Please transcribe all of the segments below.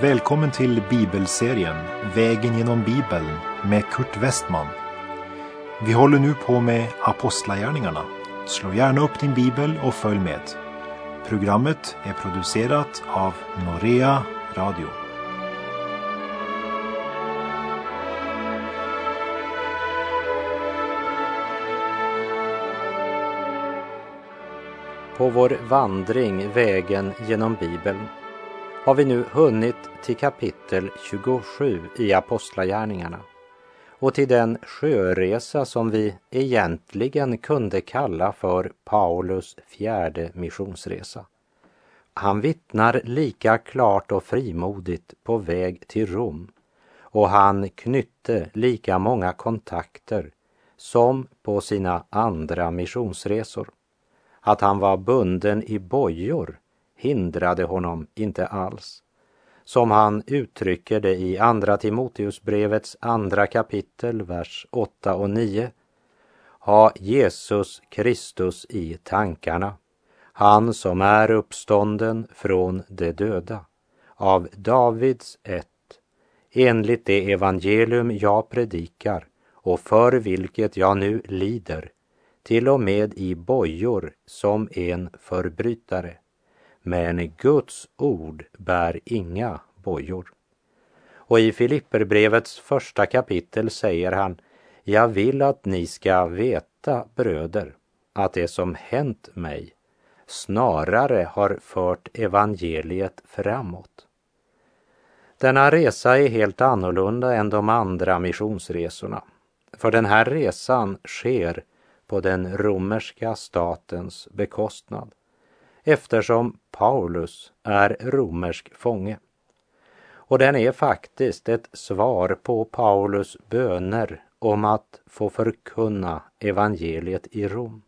Välkommen till bibelserien Vägen genom Bibeln med Kurt Westman. Vi håller nu på med Apostlagärningarna. Slå gärna upp din bibel och följ med. Programmet är producerat av Norea Radio. På vår vandring vägen genom Bibeln har vi nu hunnit till kapitel 27 i Apostlagärningarna och till den sjöresa som vi egentligen kunde kalla för Paulus fjärde missionsresa. Han vittnar lika klart och frimodigt på väg till Rom och han knytte lika många kontakter som på sina andra missionsresor. Att han var bunden i bojor hindrade honom inte alls. Som han uttrycker det i Andra Timoteusbrevets andra kapitel, vers 8 och 9. Ha Jesus Kristus i tankarna, han som är uppstånden från de döda, av Davids ett, enligt det evangelium jag predikar och för vilket jag nu lider, till och med i bojor som en förbrytare. Men Guds ord bär inga bojor. Och i Filipperbrevets första kapitel säger han, jag vill att ni ska veta, bröder, att det som hänt mig snarare har fört evangeliet framåt. Denna resa är helt annorlunda än de andra missionsresorna. För den här resan sker på den romerska statens bekostnad eftersom Paulus är romersk fånge. Och den är faktiskt ett svar på Paulus böner om att få förkunna evangeliet i Rom.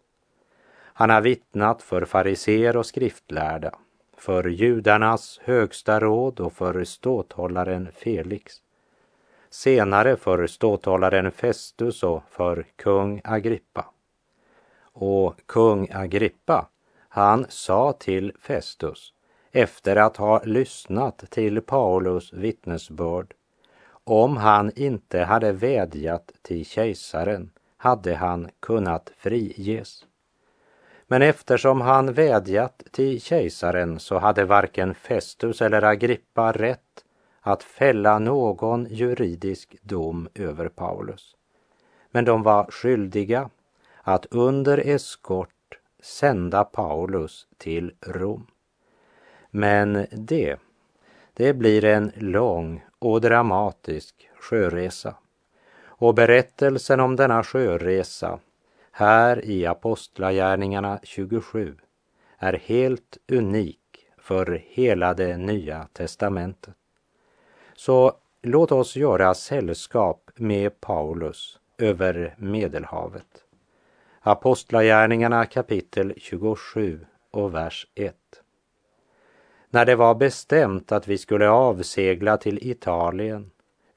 Han har vittnat för fariser och skriftlärda, för judarnas högsta råd och för ståthållaren Felix. Senare för ståthållaren Festus och för kung Agrippa. Och kung Agrippa han sa till Festus efter att ha lyssnat till Paulus vittnesbörd om han inte hade vädjat till kejsaren hade han kunnat friges. Men eftersom han vädjat till kejsaren så hade varken Festus eller Agrippa rätt att fälla någon juridisk dom över Paulus. Men de var skyldiga att under eskort sända Paulus till Rom. Men det, det blir en lång och dramatisk sjöresa. Och berättelsen om denna sjöresa här i Apostlagärningarna 27 är helt unik för hela det nya testamentet. Så låt oss göra sällskap med Paulus över Medelhavet. Apostlagärningarna kapitel 27 och vers 1. När det var bestämt att vi skulle avsegla till Italien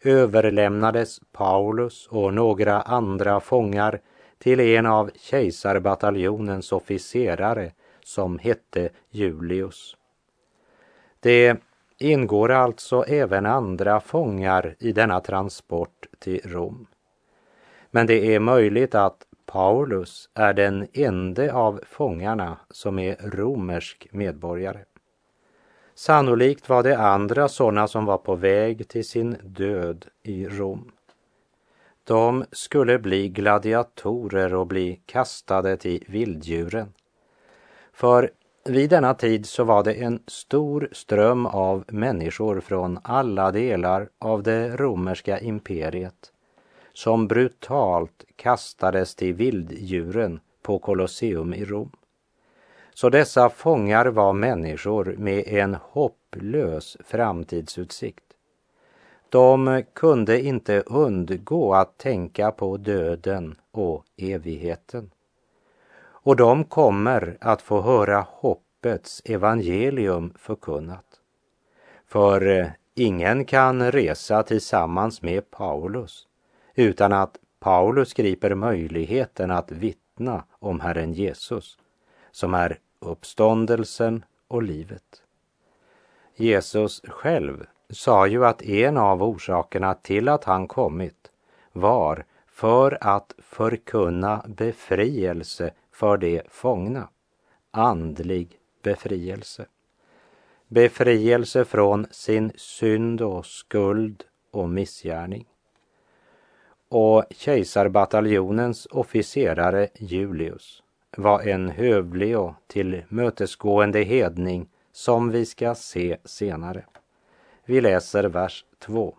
överlämnades Paulus och några andra fångar till en av kejsarbataljonens officerare som hette Julius. Det ingår alltså även andra fångar i denna transport till Rom. Men det är möjligt att Paulus är den ende av fångarna som är romersk medborgare. Sannolikt var det andra sådana som var på väg till sin död i Rom. De skulle bli gladiatorer och bli kastade till vilddjuren. För vid denna tid så var det en stor ström av människor från alla delar av det romerska imperiet som brutalt kastades till vilddjuren på Colosseum i Rom. Så dessa fångar var människor med en hopplös framtidsutsikt. De kunde inte undgå att tänka på döden och evigheten. Och de kommer att få höra hoppets evangelium förkunnat. För eh, ingen kan resa tillsammans med Paulus utan att Paulus griper möjligheten att vittna om Herren Jesus, som är uppståndelsen och livet. Jesus själv sa ju att en av orsakerna till att han kommit var för att förkunna befrielse för de fångna, andlig befrielse. Befrielse från sin synd och skuld och missgärning. Och kejsarbataljonens officerare Julius var en hövlig och tillmötesgående hedning som vi ska se senare. Vi läser vers 2.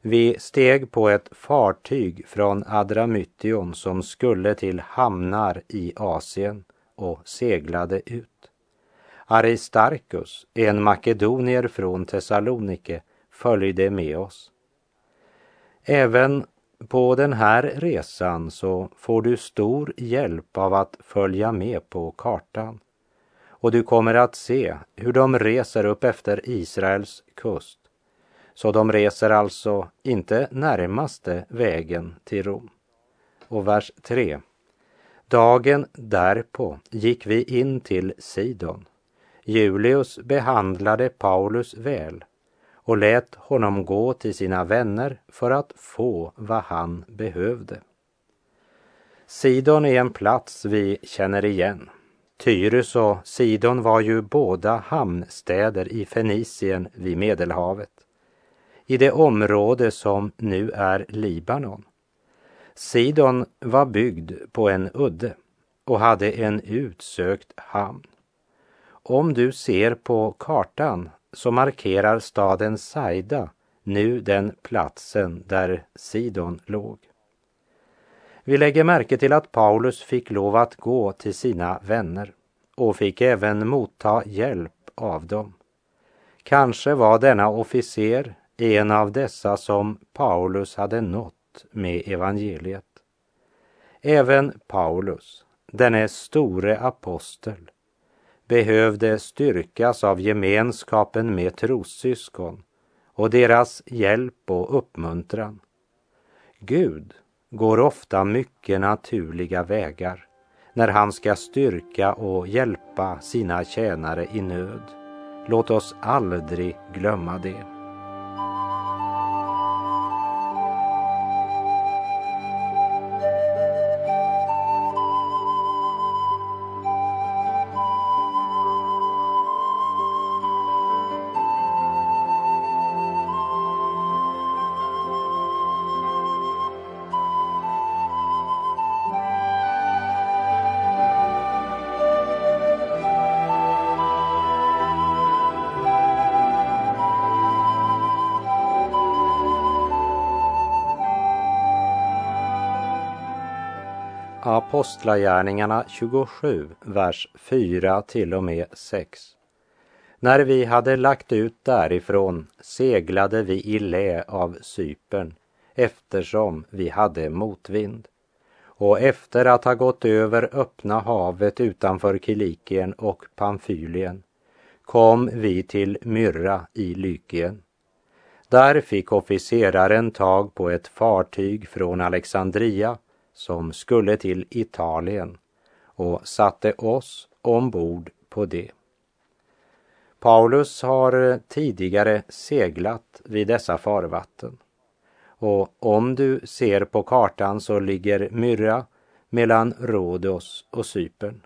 Vi steg på ett fartyg från Adramytion som skulle till hamnar i Asien och seglade ut. Aristarchus, en makedonier från Thessalonike, följde med oss. Även på den här resan så får du stor hjälp av att följa med på kartan. Och du kommer att se hur de reser upp efter Israels kust. Så de reser alltså inte närmaste vägen till Rom. Och vers 3. Dagen därpå gick vi in till Sidon. Julius behandlade Paulus väl och lät honom gå till sina vänner för att få vad han behövde. Sidon är en plats vi känner igen. Tyrus och Sidon var ju båda hamnstäder i Fenicien vid Medelhavet, i det område som nu är Libanon. Sidon var byggd på en udde och hade en utsökt hamn. Om du ser på kartan så markerar staden Saida nu den platsen där Sidon låg. Vi lägger märke till att Paulus fick lov att gå till sina vänner och fick även motta hjälp av dem. Kanske var denna officer en av dessa som Paulus hade nått med evangeliet. Även Paulus, denne store apostel, behövde styrkas av gemenskapen med trossyskon och deras hjälp och uppmuntran. Gud går ofta mycket naturliga vägar när han ska styrka och hjälpa sina tjänare i nöd. Låt oss aldrig glömma det. Apostlagärningarna 27, vers 4 till och med 6. När vi hade lagt ut därifrån seglade vi i lä av Cypern eftersom vi hade motvind. Och efter att ha gått över öppna havet utanför Kilikien och Pamfylien kom vi till Myrra i Lykien. Där fick officeraren tag på ett fartyg från Alexandria som skulle till Italien och satte oss ombord på det. Paulus har eh, tidigare seglat vid dessa farvatten och om du ser på kartan så ligger Myrra mellan Rhodos och Cypern.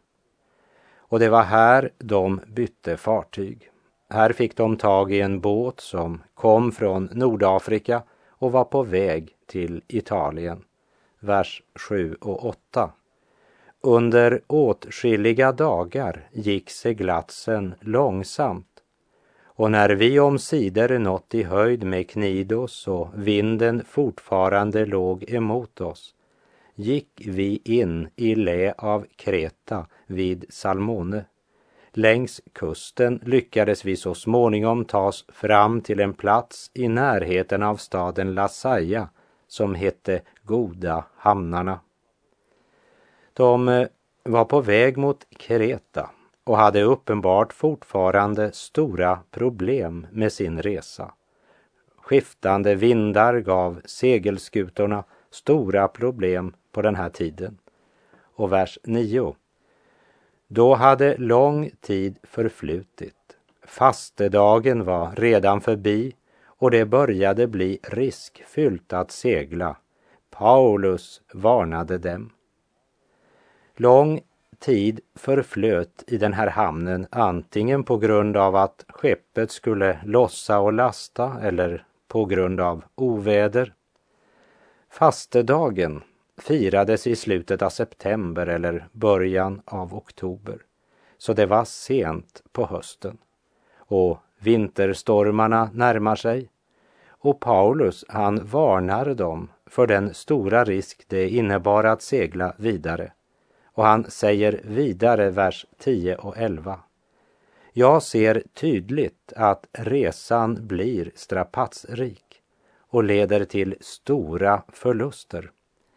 Och det var här de bytte fartyg. Här fick de tag i en båt som kom från Nordafrika och var på väg till Italien vers 7 och 8. Under åtskilliga dagar gick seglatsen långsamt och när vi omsider nått i höjd med Knidos och vinden fortfarande låg emot oss gick vi in i lä av Kreta vid Salmone. Längs kusten lyckades vi så småningom tas fram till en plats i närheten av staden Lasaja som hette Goda hamnarna. De eh, var på väg mot Kreta och hade uppenbart fortfarande stora problem med sin resa. Skiftande vindar gav segelskutorna stora problem på den här tiden. Och vers 9. Då hade lång tid förflutit Fastedagen var redan förbi och det började bli riskfyllt att segla. Paulus varnade dem. Lång tid förflöt i den här hamnen antingen på grund av att skeppet skulle lossa och lasta eller på grund av oväder. Fastedagen firades i slutet av september eller början av oktober. Så det var sent på hösten. Och vinterstormarna närmar sig. Och Paulus han varnar dem för den stora risk det innebar att segla vidare. Och han säger vidare, vers 10 och 11. Jag ser tydligt att resan blir strapatsrik och leder till stora förluster.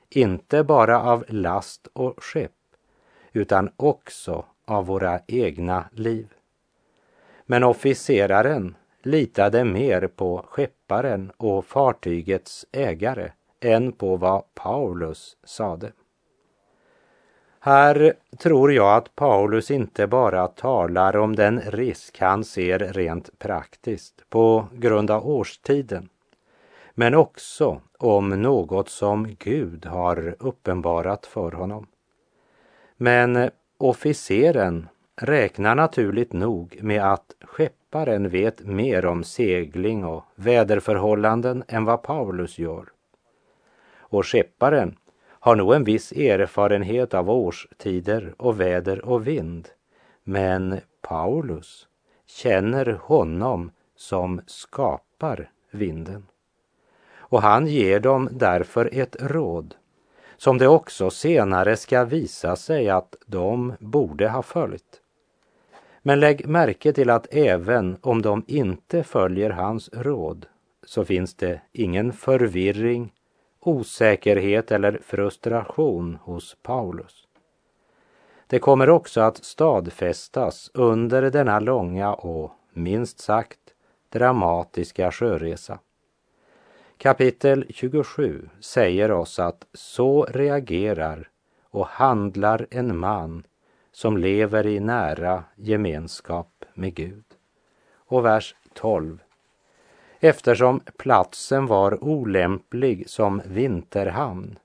Inte bara av last och skepp, utan också av våra egna liv. Men officeraren litade mer på skepparen och fartygets ägare än på vad Paulus sade. Här tror jag att Paulus inte bara talar om den risk han ser rent praktiskt på grund av årstiden, men också om något som Gud har uppenbarat för honom. Men officeren räknar naturligt nog med att skepparen vet mer om segling och väderförhållanden än vad Paulus gör. Och skepparen har nog en viss erfarenhet av årstider och väder och vind. Men Paulus känner honom som skapar vinden. Och han ger dem därför ett råd som det också senare ska visa sig att de borde ha följt. Men lägg märke till att även om de inte följer hans råd så finns det ingen förvirring osäkerhet eller frustration hos Paulus. Det kommer också att stadfästas under denna långa och minst sagt dramatiska sjöresa. Kapitel 27 säger oss att så reagerar och handlar en man som lever i nära gemenskap med Gud. Och vers 12 eftersom platsen var olämplig som vinterhamn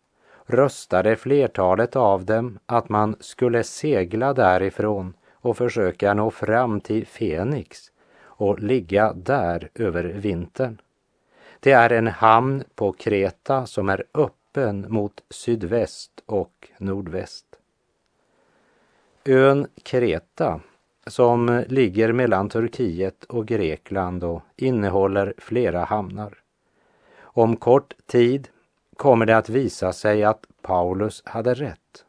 röstade flertalet av dem att man skulle segla därifrån och försöka nå fram till Fenix och ligga där över vintern. Det är en hamn på Kreta som är öppen mot sydväst och nordväst. Ön Kreta som ligger mellan Turkiet och Grekland och innehåller flera hamnar. Om kort tid kommer det att visa sig att Paulus hade rätt.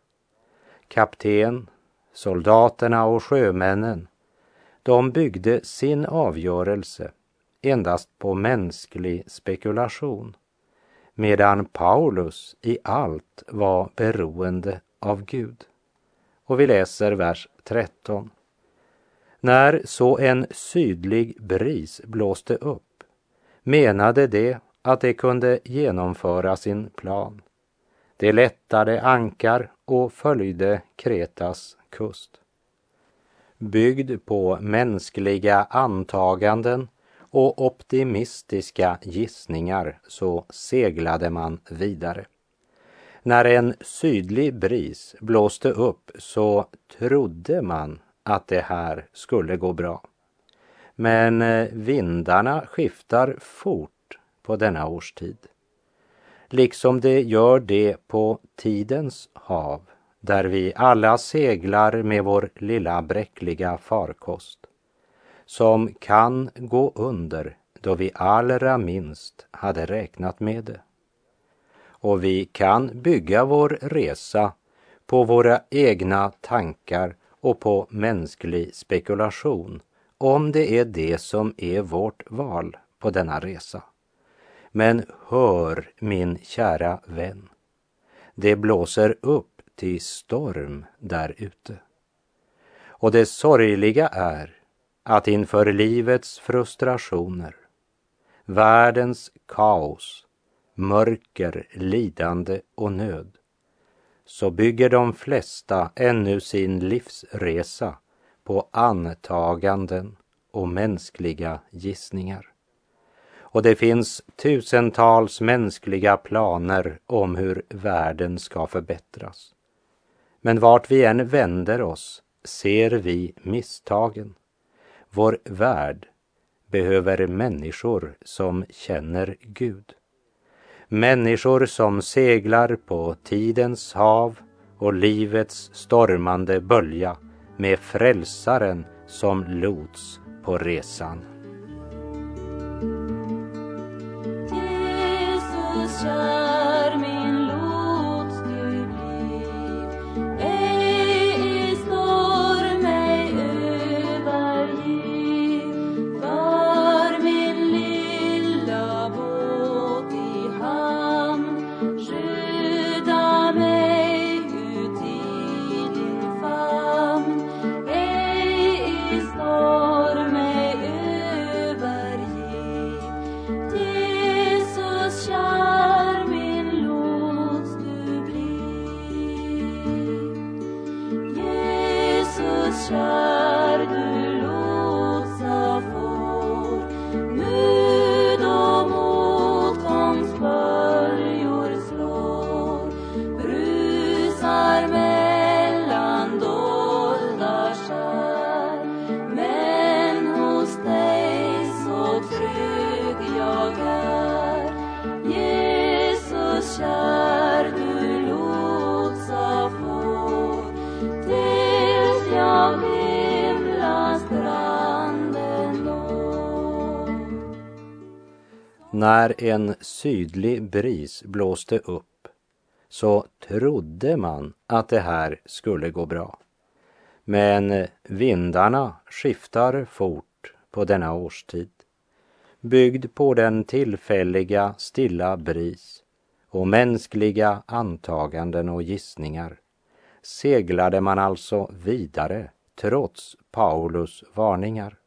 Kapten, soldaterna och sjömännen, de byggde sin avgörelse endast på mänsklig spekulation, medan Paulus i allt var beroende av Gud. Och vi läser vers 13. När så en sydlig bris blåste upp menade de att de kunde genomföra sin plan. De lättade ankar och följde Kretas kust. Byggd på mänskliga antaganden och optimistiska gissningar så seglade man vidare. När en sydlig bris blåste upp så trodde man att det här skulle gå bra. Men eh, vindarna skiftar fort på denna årstid. Liksom det gör det på tidens hav där vi alla seglar med vår lilla bräckliga farkost som kan gå under då vi allra minst hade räknat med det. Och vi kan bygga vår resa på våra egna tankar och på mänsklig spekulation om det är det som är vårt val på denna resa. Men hör min kära vän, det blåser upp till storm där ute. Och det sorgliga är att inför livets frustrationer, världens kaos, mörker, lidande och nöd så bygger de flesta ännu sin livsresa på antaganden och mänskliga gissningar. Och det finns tusentals mänskliga planer om hur världen ska förbättras. Men vart vi än vänder oss ser vi misstagen. Vår värld behöver människor som känner Gud. Människor som seglar på tidens hav och livets stormande bölja med frälsaren som lots på resan. Jesus, När en sydlig bris blåste upp så trodde man att det här skulle gå bra. Men vindarna skiftar fort på denna årstid. Byggd på den tillfälliga stilla bris och mänskliga antaganden och gissningar seglade man alltså vidare trots Paulus varningar.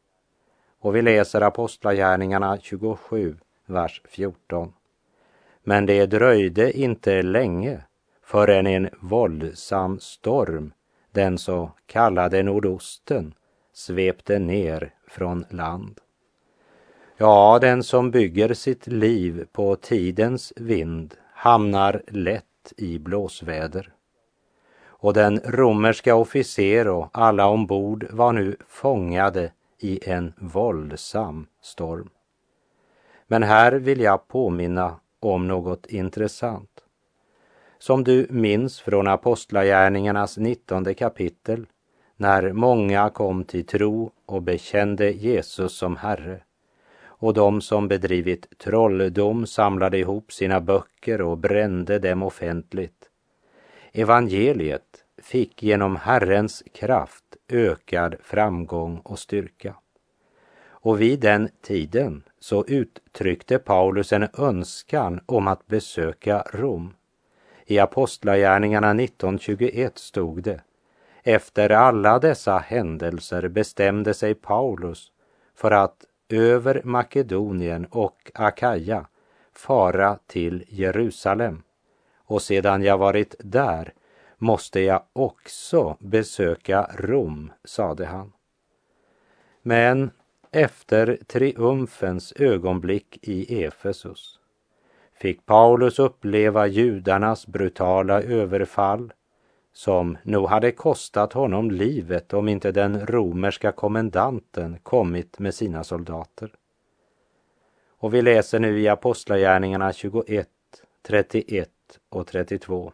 Och vi läser Apostlagärningarna 27 vers 14. Men det dröjde inte länge förrän en våldsam storm, den så kallade nordosten, svepte ner från land. Ja, den som bygger sitt liv på tidens vind hamnar lätt i blåsväder. Och den romerska officer och alla ombord var nu fångade i en våldsam storm. Men här vill jag påminna om något intressant. Som du minns från Apostlagärningarnas 19 kapitel när många kom till tro och bekände Jesus som Herre och de som bedrivit trolldom samlade ihop sina böcker och brände dem offentligt. Evangeliet fick genom Herrens kraft ökad framgång och styrka. Och vid den tiden så uttryckte Paulus en önskan om att besöka Rom. I Apostlagärningarna 19.21 stod det Efter alla dessa händelser bestämde sig Paulus för att över Makedonien och Akaja fara till Jerusalem. Och sedan jag varit där måste jag också besöka Rom, sade han. Men efter triumfens ögonblick i Efesus fick Paulus uppleva judarnas brutala överfall som nog hade kostat honom livet om inte den romerska kommendanten kommit med sina soldater. Och vi läser nu i Apostlagärningarna 21, 31 och 32.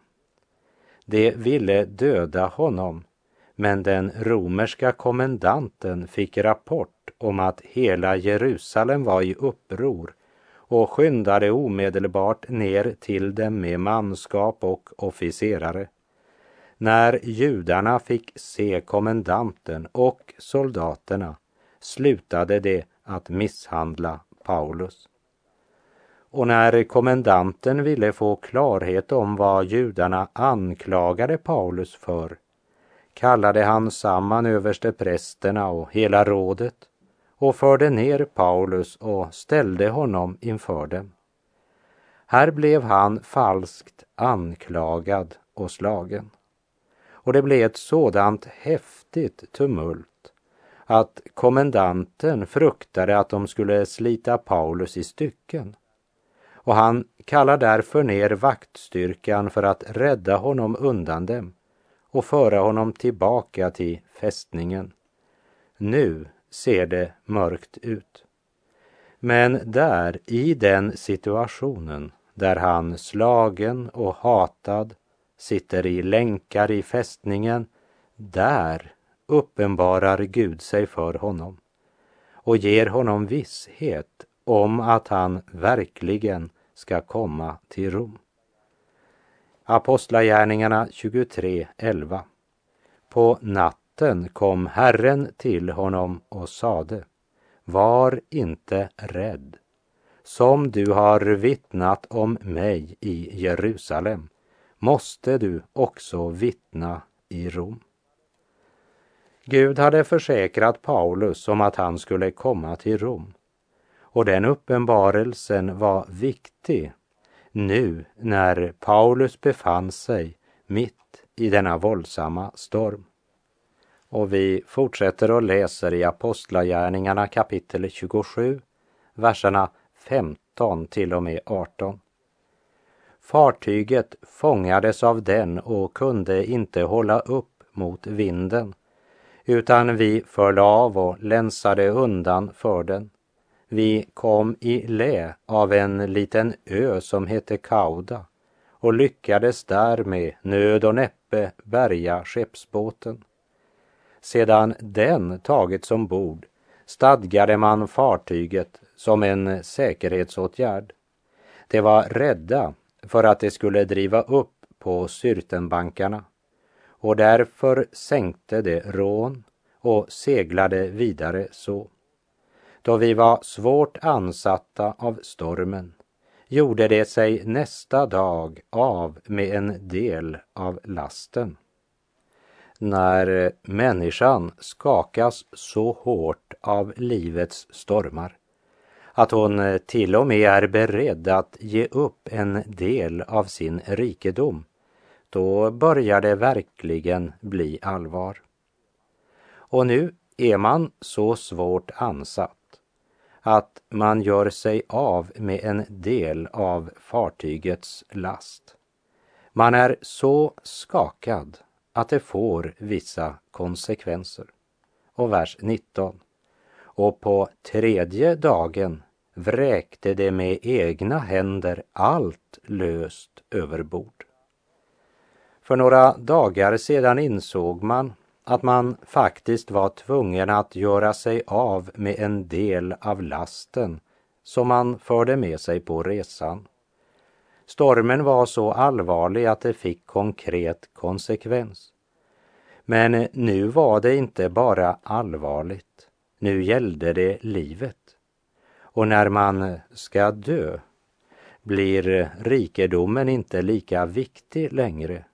De ville döda honom, men den romerska kommendanten fick rapport om att hela Jerusalem var i uppror och skyndade omedelbart ner till dem med manskap och officerare. När judarna fick se kommendanten och soldaterna slutade de att misshandla Paulus. Och när kommendanten ville få klarhet om vad judarna anklagade Paulus för kallade han samman översteprästerna och hela rådet och förde ner Paulus och ställde honom inför dem. Här blev han falskt anklagad och slagen. Och det blev ett sådant häftigt tumult att kommendanten fruktade att de skulle slita Paulus i stycken och han kallar därför ner vaktstyrkan för att rädda honom undan dem och föra honom tillbaka till fästningen. Nu ser det mörkt ut. Men där, i den situationen, där han slagen och hatad sitter i länkar i fästningen, där uppenbarar Gud sig för honom och ger honom visshet om att han verkligen ska komma till Rom. Apostlagärningarna 23.11 På natten kom Herren till honom och sade Var inte rädd. Som du har vittnat om mig i Jerusalem måste du också vittna i Rom. Gud hade försäkrat Paulus om att han skulle komma till Rom. Och den uppenbarelsen var viktig nu när Paulus befann sig mitt i denna våldsamma storm. Och vi fortsätter och läser i Apostlagärningarna kapitel 27, verserna 15 till och med 18. Fartyget fångades av den och kunde inte hålla upp mot vinden, utan vi föll av och länsade undan för den. Vi kom i lä av en liten ö som hette Kauda och lyckades där med nöd och näppe bärga skeppsbåten. Sedan den tagits ombord stadgade man fartyget som en säkerhetsåtgärd. De var rädda för att det skulle driva upp på Syrtenbankarna och därför sänkte de rån och seglade vidare så. Då vi var svårt ansatta av stormen gjorde det sig nästa dag av med en del av lasten. När eh, människan skakas så hårt av livets stormar att hon eh, till och med är beredd att ge upp en del av sin rikedom, då börjar det verkligen bli allvar. Och nu är man så svårt ansatt att man gör sig av med en del av fartygets last. Man är så skakad att det får vissa konsekvenser. Och vers 19. Och på tredje dagen vräkte de med egna händer allt löst över bord. För några dagar sedan insåg man att man faktiskt var tvungen att göra sig av med en del av lasten som man förde med sig på resan. Stormen var så allvarlig att det fick konkret konsekvens. Men nu var det inte bara allvarligt, nu gällde det livet. Och när man ska dö blir rikedomen inte lika viktig längre.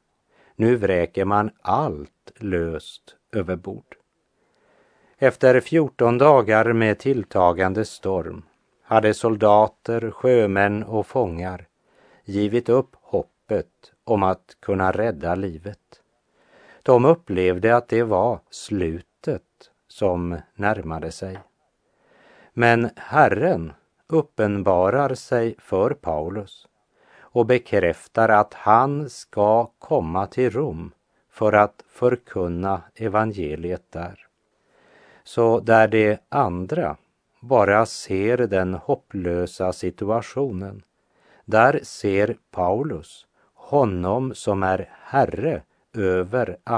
Nu vräker man allt löst över bord. Efter 14 dagar med tilltagande storm hade soldater, sjömän och fångar givit upp hoppet om att kunna rädda livet. De upplevde att det var slutet som närmade sig. Men Herren uppenbarar sig för Paulus och bekräftar att han ska komma till Rom för att förkunna evangeliet där. Så där de andra bara ser den hopplösa situationen, där ser Paulus honom som är Herre över alla